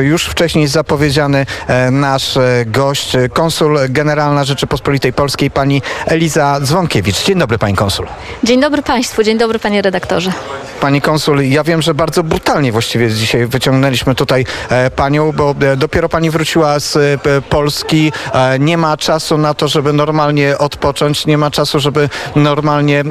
Już wcześniej zapowiedziany e, nasz e, gość, e, konsul generalna Rzeczypospolitej Polskiej, pani Eliza Dzwonkiewicz. Dzień dobry, pani konsul. Dzień dobry Państwu, dzień dobry Panie redaktorze. Pani konsul, ja wiem, że bardzo brutalnie właściwie dzisiaj wyciągnęliśmy tutaj e, panią, bo e, dopiero pani wróciła z e, Polski. Nie ma czasu na to, żeby normalnie odpocząć, nie ma czasu, żeby normalnie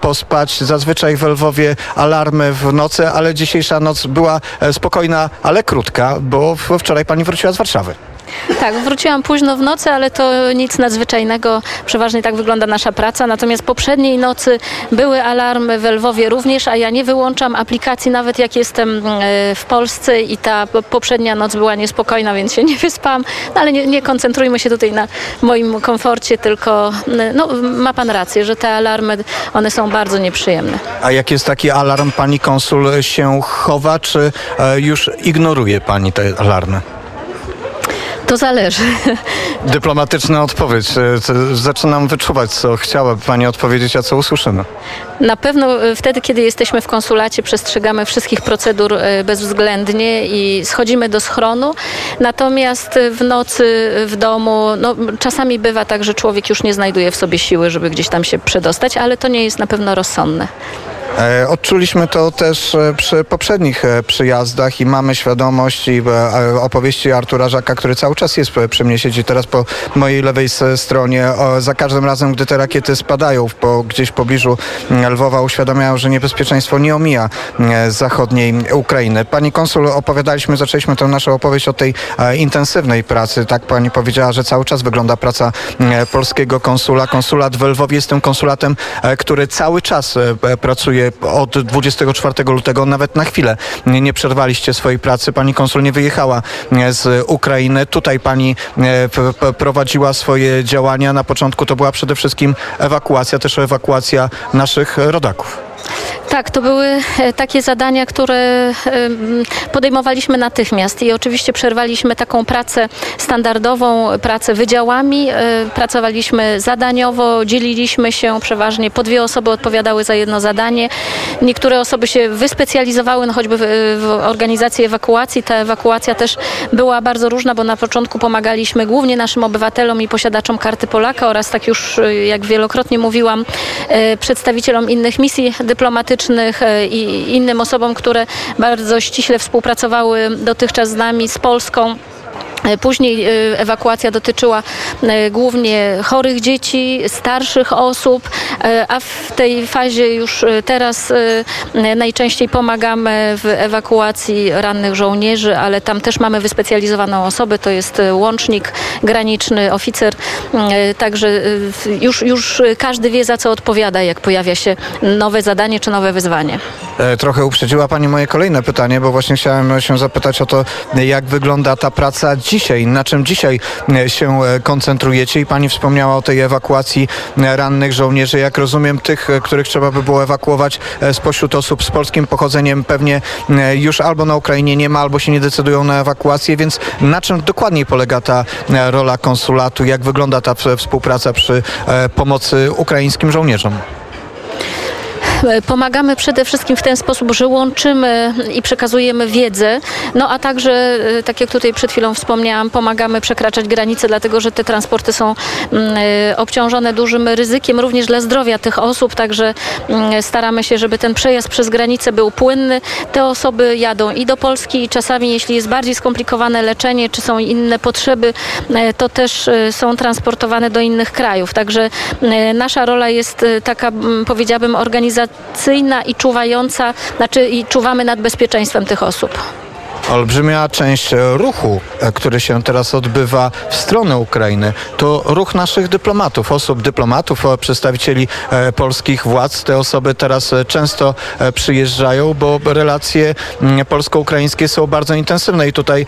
pospać. Zazwyczaj w Lwowie alarmy w nocy, ale dzisiejsza noc była spokojna, ale krótka, bo wczoraj pani wróciła z Warszawy. Tak, wróciłam późno w nocy, ale to nic nadzwyczajnego. Przeważnie tak wygląda nasza praca. Natomiast poprzedniej nocy były alarmy w Lwowie również, a ja nie wyłączam aplikacji nawet jak jestem e, w Polsce i ta po- poprzednia noc była niespokojna, więc się nie wyspałam. No, ale nie, nie koncentrujmy się tutaj na moim komforcie, tylko e, no, ma Pan rację, że te alarmy, one są bardzo nieprzyjemne. A jak jest taki alarm, pani konsul się chowa, czy e, już ignoruje pani te alarmy? To zależy. Dyplomatyczna odpowiedź. E, Zaczynam wyczuwać, co chciałaby pani odpowiedzieć, a co usłyszymy. Na pewno e, wtedy, kiedy jesteśmy w konsulacie, przestrzegamy wszystkich procedur e, bezwzględnie i schodzimy do schronu. Natomiast w nocy w domu, no, czasami bywa tak, że człowiek już nie znajduje w sobie siły, żeby gdzieś tam się przedostać, ale to nie jest na pewno rozsądne. E, Odczuliśmy to też e, przy poprzednich e, przyjazdach i mamy świadomość i opowieści Artura Żaka, który cały czas jest przy mnie, siedzi teraz po mojej lewej stronie. O, Za każdym razem, gdy te rakiety spadają gdzieś w pobliżu m, Lwowa, uświadamiają, że niebezpieczeństwo nie omija m, zachodniej Ukrainy. Pani konsul, opowiadaliśmy, zaczęliśmy tę naszą opowieść od tej intensywnej pracy. Tak pani powiedziała, że cały czas wygląda praca m, polskiego konsula. Konsulat w Lwowie jest tym konsulatem, który cały czas e, e, od 24 lutego. Nawet na chwilę nie, przerwaliście swojej pracy. Pani konsul nie wyjechała e, z Ukrainy. Tutaj pani e, prowadziła swoje działania. Na początku to była przede wszystkim ewakuacja, też ewakuacja naszych rodaków. Tak, to były e, takie zadania, które em, podejmowaliśmy natychmiast i oczywiście przerwaliśmy taką pracę standardową, pracę wydziałami. e, Pracowaliśmy zadaniowo, dzieliliśmy się przeważnie, po dwie osoby odpowiadały za jedno zadanie. Niektóre osoby się wyspecjalizowały, no choćby w, w organizacji ewakuacji. Ta ewakuacja też była bardzo różna, bo na początku pomagaliśmy głównie naszym obywatelom i posiadaczom karty Polaka oraz tak już, e, jak wielokrotnie mówiłam, e, przedstawicielom innych misji dyplomatycznych e, i innym osobom, które bardzo ściśle współpracowały dotychczas z nami, z Polską. E, Później e, ewakuacja dotyczyła e, głównie chorych dzieci, starszych osób, a w tej fazie już teraz najczęściej pomagamy w ewakuacji rannych żołnierzy, ale tam też mamy wyspecjalizowaną osobę, to jest łącznik graniczny, oficer, także już, już każdy wie za co odpowiada, jak pojawia się nowe zadanie czy nowe wyzwanie. E, Trochę uprzedziła Pani moje kolejne pytanie, bo właśnie chciałem się zapytać o to, jak wygląda ta praca dzisiaj, na czym dzisiaj e, się e, koncentrujecie i Pani wspomniała o tej ewakuacji rannych żołnierzy. Jak rozumiem, tych, których trzeba by było ewakuować spośród osób z polskim pochodzeniem pewnie już albo na Ukrainie nie ma, albo się nie decydują na ewakuację, więc na czym dokładniej polega ta rola konsulatu, jak wygląda ta współpraca przy pomocy ukraińskim żołnierzom? E, Pomagamy przede wszystkim w ten sposób, że łączymy i przekazujemy wiedzę, no a także, e, tak jak tutaj przed chwilą wspomniałam, pomagamy przekraczać granice, dlatego że te transporty są mm, e, obciążone dużym ryzykiem również dla zdrowia tych osób, także mm, staramy się, żeby ten przejazd przez granicę był płynny. Te osoby jadą i do Polski i czasami, jeśli jest bardziej skomplikowane leczenie, czy są inne potrzeby, to też są transportowane do innych krajów. Także nasza rola jest taka, powiedziałabym, organizacyjna i czuwająca, znaczy i czuwamy nad bezpieczeństwem tych osób. Olbrzymia część ruchu, e, który się teraz odbywa w stronę Ukrainy, to ruch naszych dyplomatów, osób dyplomatów, przedstawicieli e, polskich władz. Te osoby teraz e, często przyjeżdżają, bo relacje polsko-ukraińskie są bardzo intensywne i tutaj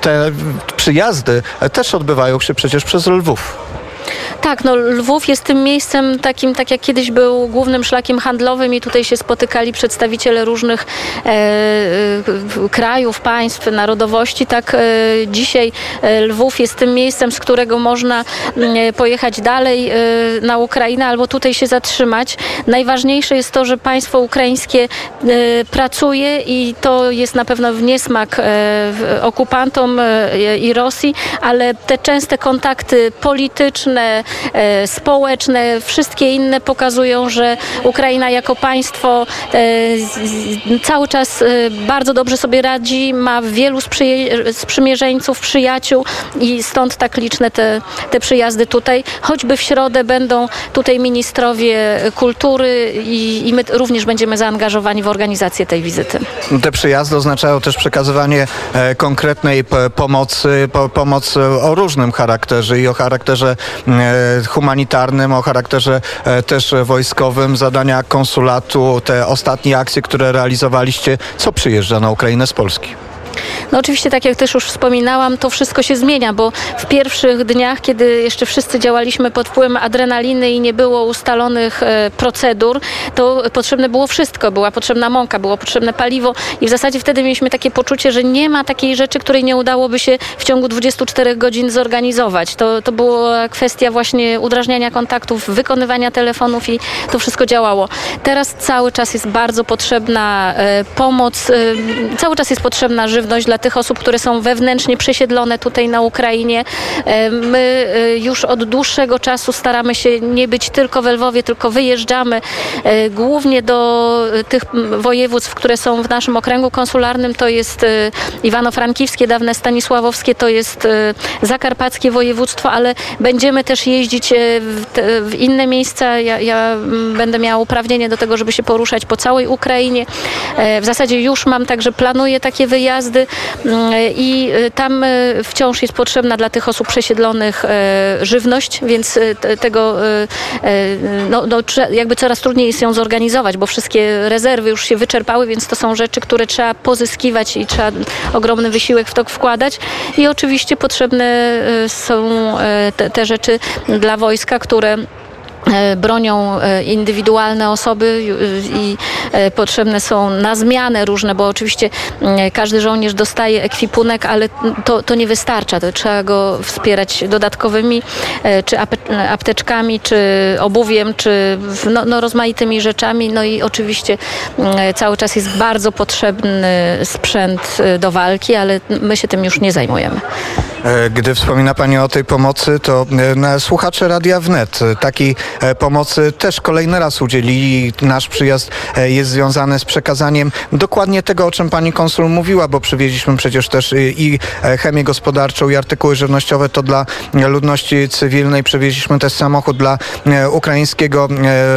te przyjazdy też odbywają się przecież przez Lwów. Tak, no Lwów jest tym miejscem takim, tak jak kiedyś był głównym szlakiem handlowym i tutaj się spotykali przedstawiciele różnych e, e, krajów, państw, narodowości, tak e, dzisiaj e, Lwów jest tym miejscem, z którego można mm, pojechać dalej e, na Ukrainę albo tutaj się zatrzymać. Najważniejsze jest to, że państwo ukraińskie e, pracuje i to jest na pewno w niesmak e, okupantom e, i Rosji, ale te częste kontakty polityczne, e, społeczne, wszystkie inne pokazują, że Ukraina jako państwo e, cały czas e, bardzo dobrze sobie radzi, ma wielu sprzymierzeńców, przyjaciół i stąd tak liczne te, te przyjazdy tutaj. Choćby w środę będą tutaj ministrowie kultury i, i my również będziemy zaangażowani w organizację tej wizyty. Te przyjazdy oznaczają też przekazywanie e, konkretnej pomocy, po, pomoc e, o różnym charakterze i o charakterze e, humanitarnym, o charakterze e, też wojskowym, zadania konsulatu, te ostatnie akcje, które realizowaliście. Co przyjeżdża na Ukrainę z Polski? No oczywiście, tak jak też już wspominałam, to wszystko się zmienia, bo w pierwszych dniach, kiedy jeszcze wszyscy działaliśmy pod wpływem adrenaliny i nie było ustalonych e, procedur, to potrzebne było wszystko. Była potrzebna mąka, było potrzebne paliwo i w zasadzie wtedy mieliśmy takie poczucie, że nie ma takiej rzeczy, której nie udałoby się w ciągu 24 godzin zorganizować. To, to była kwestia właśnie udrażniania kontaktów, wykonywania telefonów i to wszystko działało. Teraz cały czas jest bardzo potrzebna e, pomoc, e, cały czas jest potrzebna żywność dla tych osób, które są wewnętrznie przesiedlone tutaj na Ukrainie. E, My e, już od dłuższego czasu staramy się nie być tylko w Lwowie, tylko wyjeżdżamy e, głównie do tych województw, które są w naszym okręgu konsularnym. To jest e, Iwano-Frankivskie, dawne Stanisławowskie, to jest Zakarpackie województwo, ale będziemy też jeździć w, inne miejsca. Ja, ja mm, będę miała uprawnienie do tego, żeby się poruszać po całej Ukrainie. W zasadzie już mam, także planuję takie wyjazdy i e, tam e, wciąż jest potrzebna dla tych osób przesiedlonych e, żywność, więc e, te- tego e, e, no, no, jakby coraz trudniej jest ją zorganizować, bo wszystkie rezerwy już się wyczerpały, więc to są rzeczy, które trzeba pozyskiwać i trzeba ogromny wysiłek w to wkładać. I oczywiście potrzebne e, są e, te, te rzeczy dla wojska, które e, bronią e, indywidualne osoby ju- i e, potrzebne są na zmianę różne, bo oczywiście mm, każdy żołnierz dostaje ekwipunek, ale to, to nie wystarcza. To trzeba go wspierać dodatkowymi e, czy apteczkami, czy obuwiem, czy no, no, rozmaitymi rzeczami. No i oczywiście mm, cały czas jest bardzo potrzebny sprzęt e, do walki, ale my się tym już nie zajmujemy. E, Gdy wspomina Pani o tej pomocy, to e, słuchacze Radia Wnet e, takiej pomocy też kolejny raz udzielili. Nasz przyjazd jest związany z przekazaniem dokładnie tego, o czym Pani konsul mówiła, bo przywieźliśmy przecież też i, chemię gospodarczą i artykuły żywnościowe, to dla ludności cywilnej. Przywieźliśmy też samochód dla ukraińskiego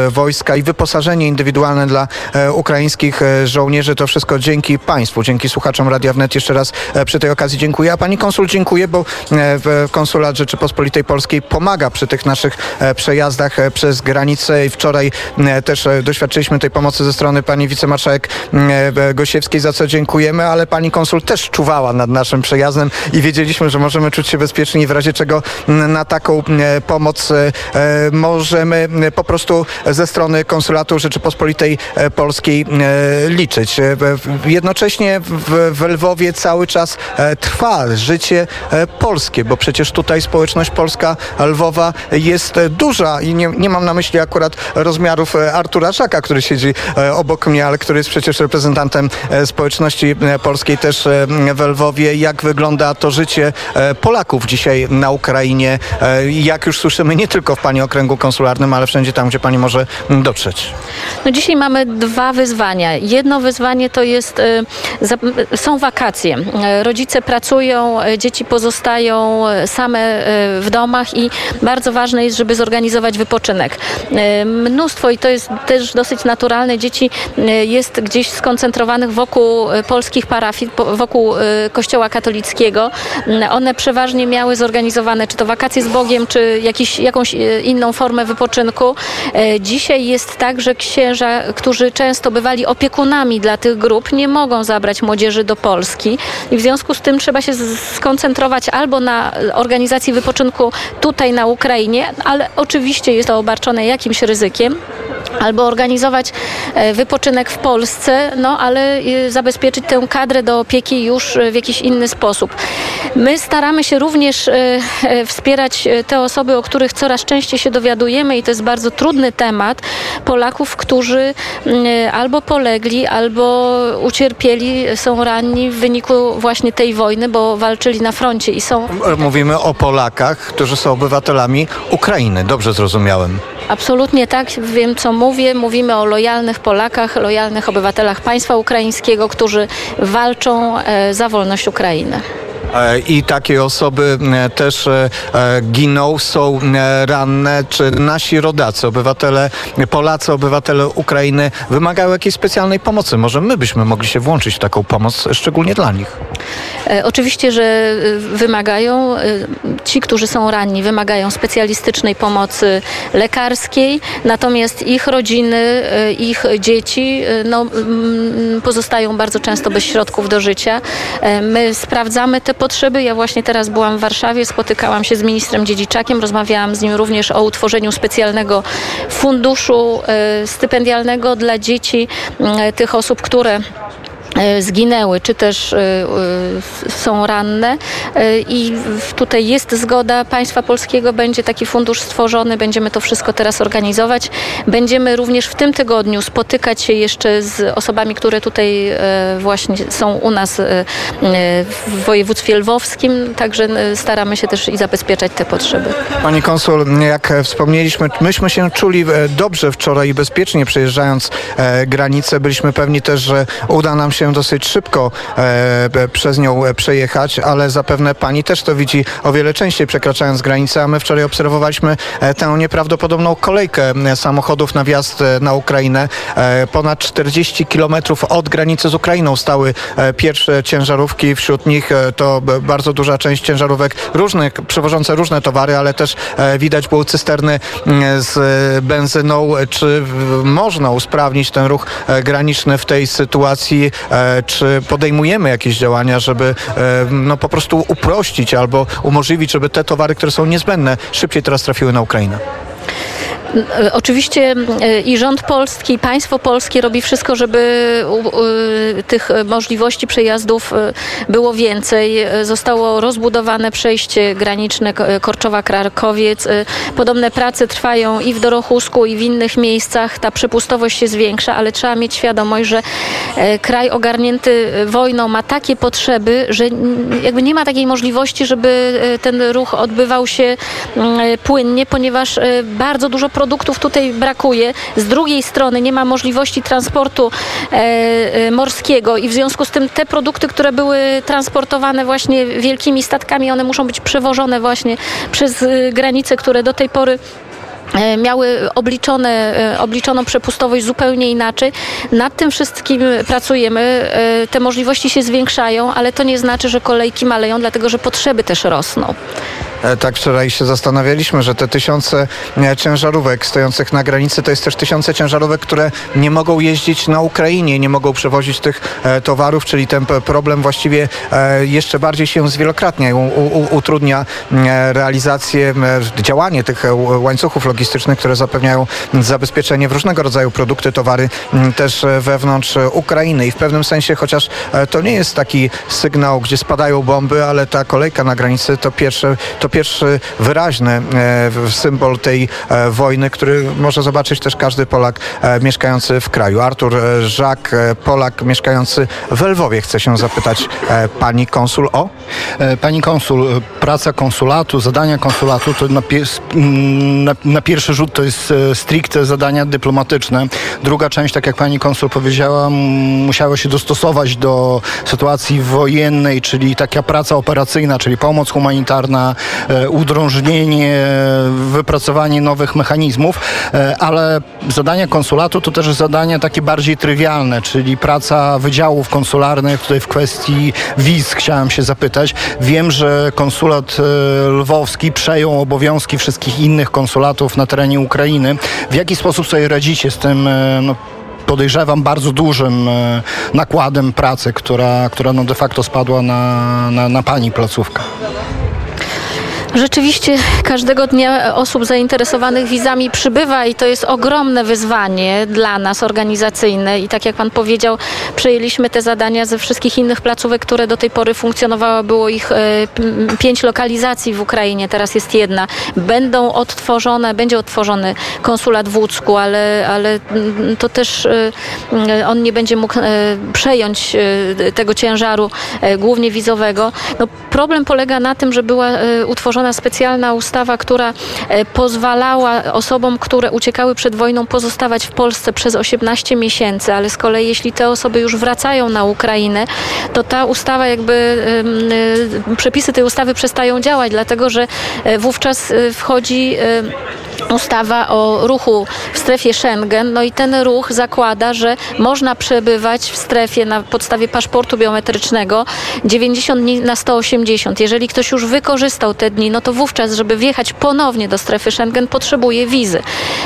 wojska i wyposażenie indywidualne dla ukraińskich żołnierzy. To wszystko dzięki Państwu, dzięki słuchaczom Radia Wnet. Jeszcze raz przy tej okazji dziękuję. A Pani konsul dziękuję, bo e, w- Konsulat Rzeczypospolitej Polskiej pomaga przy tych naszych e, przejazdach e, przez granicę i wczoraj e, też e, doświadczyliśmy tej pomocy ze strony Pani Wicemarszałek e, Gosiewskiej, za co dziękujemy, ale Pani konsul też czuwała nad naszym przejazdem i wiedzieliśmy, że możemy czuć się bezpieczni w razie czego na taką e, pomoc e, e, możemy e, po prostu ze strony Konsulatu Rzeczypospolitej e, Polskiej e, liczyć. E, Jednocześnie w, Lwowie cały czas e, trwa życie e, polskie, bo przecież tutaj społeczność polska Lwowa jest e, duża i nie, nie mam na myśli akurat rozmiarów e, Artura Żaka, który siedzi e, obok mnie, ale który jest przecież reprezentantem e, społeczności e, polskiej też e, w Lwowie. Jak wygląda to życie e, Polaków dzisiaj na Ukrainie? E, Jak już słyszymy, nie tylko w Pani okręgu konsularnym, ale wszędzie tam, gdzie Pani może dotrzeć. No dzisiaj mamy dwa wyzwania. Jedno wyzwanie to jest, e, są wakacje. E, Rodzice pracują, e, dzieci pozostają e, same e, w domach i bardzo ważne jest, żeby zorganizować wypoczynek. E, Mnóstwo, i to jest też dosyć naturalne, dzieci jest gdzieś skoncentrowanych wokół polskich parafii, wokół kościoła katolickiego. One przeważnie miały zorganizowane czy to wakacje z Bogiem, czy jakiś, jakąś inną formę wypoczynku. Dzisiaj jest tak, że księża, którzy często bywali opiekunami dla tych grup, nie mogą zabrać młodzieży do Polski i w związku z tym trzeba się skoncentrować albo na organizację wypoczynku tutaj na Ukrainie, ale oczywiście jest to obarczone jakimś ryzykiem albo organizować e, wypoczynek w Polsce, no ale e, zabezpieczyć tę kadrę do opieki już e, w jakiś inny sposób. My staramy się również wspierać te osoby, o których coraz częściej się dowiadujemy i to jest bardzo trudny temat, Polaków, którzy albo polegli, albo ucierpieli, są ranni w wyniku właśnie tej wojny, bo walczyli na froncie i są... Mówimy o Polakach, którzy są obywatelami Ukrainy, dobrze zrozumiałem. Absolutnie tak, wiem co mówię. Mówimy o lojalnych Polakach, lojalnych obywatelach państwa ukraińskiego, którzy walczą e, za wolność Ukrainy. E, I takie osoby też e, giną, są ranne. Czy nasi rodacy, obywatele, Polacy, obywatele Ukrainy wymagają jakiejś specjalnej pomocy? Może my byśmy mogli się włączyć w taką pomoc, szczególnie dla nich? Oczywiście, że wymagają. Ci, którzy są ranni, wymagają specjalistycznej pomocy lekarskiej, natomiast ich rodziny, ich dzieci no, pozostają bardzo często bez środków do życia. My sprawdzamy te potrzeby. Ja właśnie teraz byłam w Warszawie, spotykałam się z ministrem Dziedziczakiem, rozmawiałam z nim również o utworzeniu specjalnego funduszu e, stypendialnego dla dzieci tych osób, które E, zginęły, czy też e, e, są ranne i tutaj jest zgoda państwa polskiego, będzie taki fundusz stworzony, będziemy to wszystko teraz organizować. Będziemy również w tym tygodniu spotykać się jeszcze z osobami, które tutaj właśnie są u nas w województwie lwowskim, także staramy się też i zabezpieczać te potrzeby. Pani konsul, jak wspomnieliśmy, myśmy się czuli dobrze wczoraj i bezpiecznie przejeżdżając granicę. Byliśmy pewni też, że uda nam się dosyć szybko e, przez nią przejechać, ale zapewne pani też to widzi o wiele częściej przekraczając granicę, a my wczoraj obserwowaliśmy e, tę nieprawdopodobną kolejkę e, samochodów na wjazd na Ukrainę. Ponad 40 kilometrów od granicy z Ukrainą stały pierwsze ciężarówki, wśród nich to bardzo duża część ciężarówek różnych, przewożące różne towary, ale też widać było cysterny z benzyną. Czy można usprawnić ten ruch graniczny w tej sytuacji? Czy podejmujemy jakieś działania, żeby e, no, po prostu uprościć albo umożliwić, żeby te towary, które są niezbędne, szybciej teraz trafiły na Ukrainę? E, oczywiście e, i rząd polski, i państwo polskie robi wszystko, żeby tych możliwości przejazdów e, było więcej. Zostało rozbudowane przejście graniczne Korczowa-Krakowiec. Podobne prace trwają i w Dorochusku, i w innych miejscach. Ta przepustowość się zwiększa, ale trzeba mieć świadomość, że kraj ogarnięty wojną ma takie potrzeby, że jakby nie ma takiej możliwości, żeby ten ruch odbywał się płynnie, ponieważ bardzo dużo produktów tutaj brakuje. Z drugiej strony nie ma możliwości transportu e, e, morskiego i w związku z tym te produkty, które były transportowane właśnie wielkimi statkami, one muszą być przewożone właśnie przez e, granice, które do tej pory e, miały obliczone, obliczoną przepustowość zupełnie inaczej. Nad tym wszystkim pracujemy. Te możliwości się zwiększają, ale to nie znaczy, że kolejki maleją, dlatego że potrzeby też rosną. E, tak wczoraj się zastanawialiśmy, że te tysiące e, ciężarówek stojących na granicy to jest też tysiące ciężarówek, które nie mogą jeździć na Ukrainie, nie mogą przewozić tych e, towarów, czyli ten problem właściwie jeszcze bardziej się zwielokrotnia, utrudnia realizację, działanie tych łańcuchów logistycznych, które zapewniają zabezpieczenie w różnego rodzaju produkty, towary też wewnątrz Ukrainy. I w pewnym sensie, chociaż to nie jest taki sygnał, gdzie spadają bomby, ale ta kolejka na granicy to pierwsze, to pierwszy wyraźny e, symbol tej e, wojny, który może zobaczyć też każdy Polak e, mieszkający w kraju. Artur Żak, Polak mieszkający w Lwowie, chce się zapytać pani konsul o? Pani konsul, praca konsulatu, zadania konsulatu to na, na, na pierwszy rzut to jest stricte zadania dyplomatyczne. Druga część, tak jak pani konsul powiedziała, musiała się dostosować do sytuacji wojennej, czyli taka praca operacyjna, czyli pomoc humanitarna, udrążnienie, wypracowanie nowych mechanizmów, e, ale zadania konsulatu to też zadania takie bardziej trywialne, czyli praca wydziałów konsularnych. Tutaj w kwestii wiz chciałem się zapytać. Wiem, że konsulat e, lwowski przejął obowiązki wszystkich innych konsulatów na terenie Ukrainy. W jaki sposób sobie radzicie z tym no, podejrzewam, bardzo dużym e, nakładem pracy, która, która no de facto spadła na, na, na pani placówkę. Rzeczywiście każdego dnia osób zainteresowanych wizami przybywa i to jest ogromne wyzwanie dla nas organizacyjne i tak jak pan powiedział, przejęliśmy te zadania ze wszystkich innych placówek, które do tej pory funkcjonowały. Było ich e, pięć lokalizacji w Ukrainie, teraz jest jedna. Będą odtworzone, będzie odtworzony konsulat w Łódzku, ale, ale mm, to też e, mm, on nie będzie mógł e, przejąć tego ciężaru głównie wizowego. No, problem polega na tym, że była e, utworzona specjalna ustawa, która e, pozwalała osobom, które uciekały przed wojną, pozostawać w Polsce przez 18 miesięcy, ale z kolei jeśli te osoby już wracają na Ukrainę, to ta ustawa jakby e, przepisy tej ustawy przestają działać, dlatego że e, wówczas wchodzi ustawa o ruchu w strefie Schengen, no i ten ruch zakłada, że można przebywać w strefie na podstawie paszportu biometrycznego 90 dni na 180. Jeżeli ktoś już wykorzystał te dni, no to wówczas, żeby wjechać ponownie do strefy Schengen, potrzebuje wizy.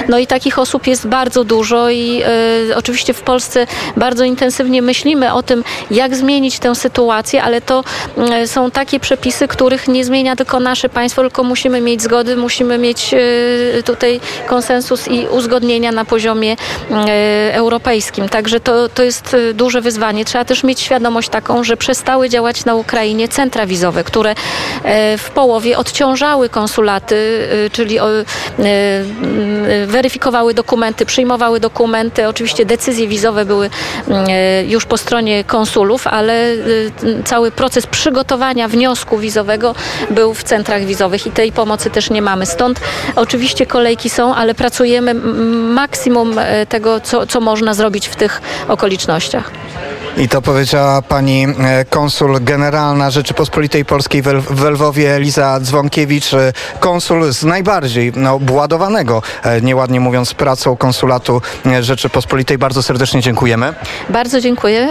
No i takich osób jest bardzo dużo i e, oczywiście w Polsce bardzo intensywnie myślimy o tym, jak zmienić tę sytuację, ale to e, są takie przepisy, których nie zmienia tylko nasze państwo, tylko musimy mieć zgody, musimy mieć e, tutaj konsensus i uzgodnienia na poziomie e, europejskim. Także to, to jest e, duże wyzwanie. Trzeba też mieć świadomość taką, że przestały działać na Ukrainie centra wizowe, które e, w połowie odciążały konsulaty, czyli weryfikowały dokumenty, przyjmowały dokumenty. Oczywiście decyzje wizowe były już po stronie konsulów, ale cały proces przygotowania wniosku wizowego był w centrach wizowych i tej pomocy też nie mamy. Stąd oczywiście kolejki są, ale pracujemy maksimum e, tego, co, co można zrobić w tych okolicznościach. I to powiedziała pani e, konsul generalna Rzeczypospolitej Polskiej w Lwowie Liza Dzwonkiewicz, e, konsul z najbardziej no, obładowanego, nieładnie mówiąc, pracą konsulatu Rzeczypospolitej. Bardzo serdecznie dziękujemy. Bardzo dziękuję.